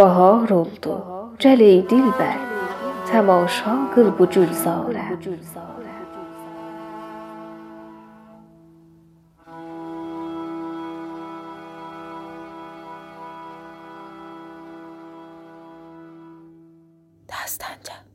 Bahar oldu, gəl ey dilbər, tamaşa qıl bu gülzarə. دستنجه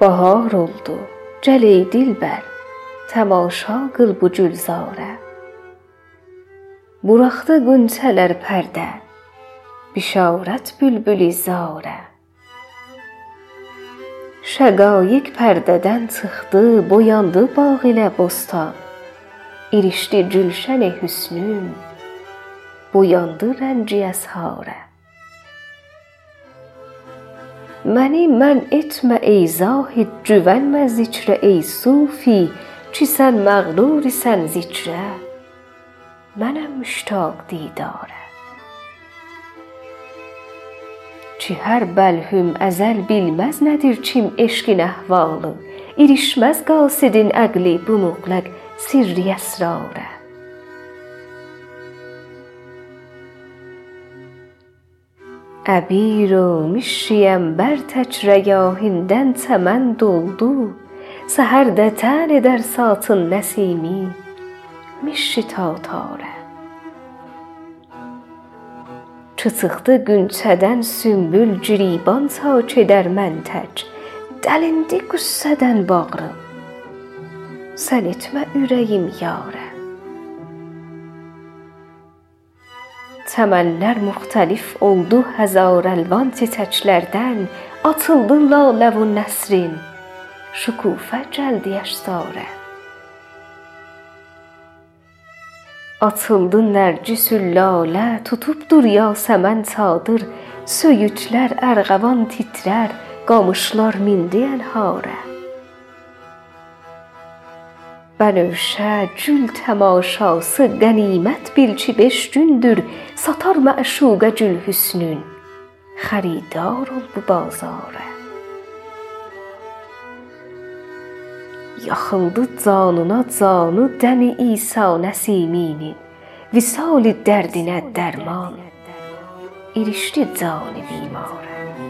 Bahar oldu, gəl ey dilbər, tamaşa qıl bu gülzarə. Buraxdı qönçələr pərdə, bişarət bülbüli zarə. Şəqaiq pərdədən çıxdı, boyandı bağ ilə bostan. İrişdi gülşən hüsnün, boyandı rənci əsharə. Məni mən etmə ey zahid, güvənmə zikrə ey sufi, ki sən məğrurisən zikrə, mənəm müştaq didarə. Ki hər bəlhüm əzəl bilməz nədir kim eşqin əhvalı, İrişməz qasidin əqli bu muğləq sirri əsrarə. Əbir و mişyəm bər tək rəgahindən çəmən doldu, Səhər də tən edər satın nəsimi, mişi tatarə. Çı çıxdı qünçədən sümbül giriban çak edər məntəc, Dəlindi qüssədən bağrım, sən etmə ürəyim yarə. Çəmənlər müxtəlif oldu həzarəlvan çiçəklərdən, Açıldı lalə və nəsrin, şükufə gəldi əşsarə. Açıldı nərcisül lalə, tutubdur yasəmən çadır, Söyüdlər ərğəvan titrər, qamışlar mindi ənharə. Bənövşə gül təmaşası qənimət bil ki beş gündür satar məşuqə gül hüsnün, xəridar ol bu bazarə. Yaxıldı canına canı dəmi İsa Nəsiminin, visali dərdinə dərman, irişdi canı bimarə.